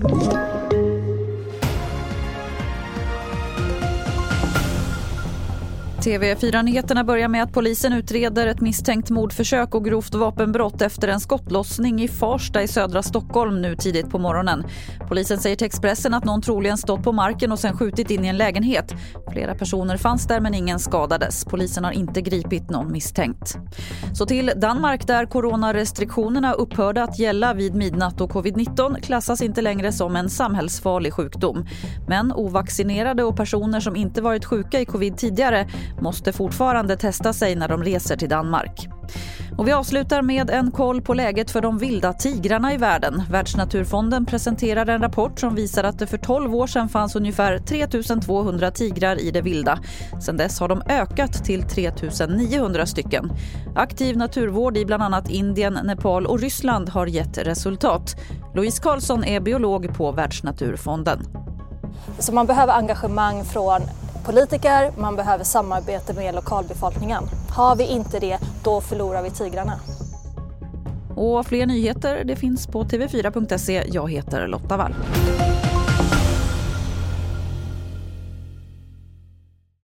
Thank you. TV4-nyheterna börjar med att polisen utreder ett misstänkt mordförsök och grovt vapenbrott efter en skottlossning i Farsta i södra Stockholm nu tidigt på morgonen. Polisen säger till Expressen att någon troligen stått på marken och sen skjutit in i en lägenhet. Flera personer fanns där men ingen skadades. Polisen har inte gripit någon misstänkt. Så till Danmark där coronarestriktionerna upphörde att gälla vid midnatt och covid-19 klassas inte längre som en samhällsfarlig sjukdom. Men ovaccinerade och personer som inte varit sjuka i covid tidigare måste fortfarande testa sig när de reser till Danmark. Och vi avslutar med en koll på läget för de vilda tigrarna i världen. Världsnaturfonden presenterar en rapport som visar att det för 12 år sedan fanns ungefär 3 200 tigrar i det vilda. Sedan dess har de ökat till 3 900 stycken. Aktiv naturvård i bland annat Indien, Nepal och Ryssland har gett resultat. Louise Karlsson är biolog på Världsnaturfonden. Så man behöver engagemang från politiker, man behöver samarbete med lokalbefolkningen. Har vi inte det, då förlorar vi tigrarna. Och fler nyheter det finns på tv4.se. Jag heter Lotta Wall.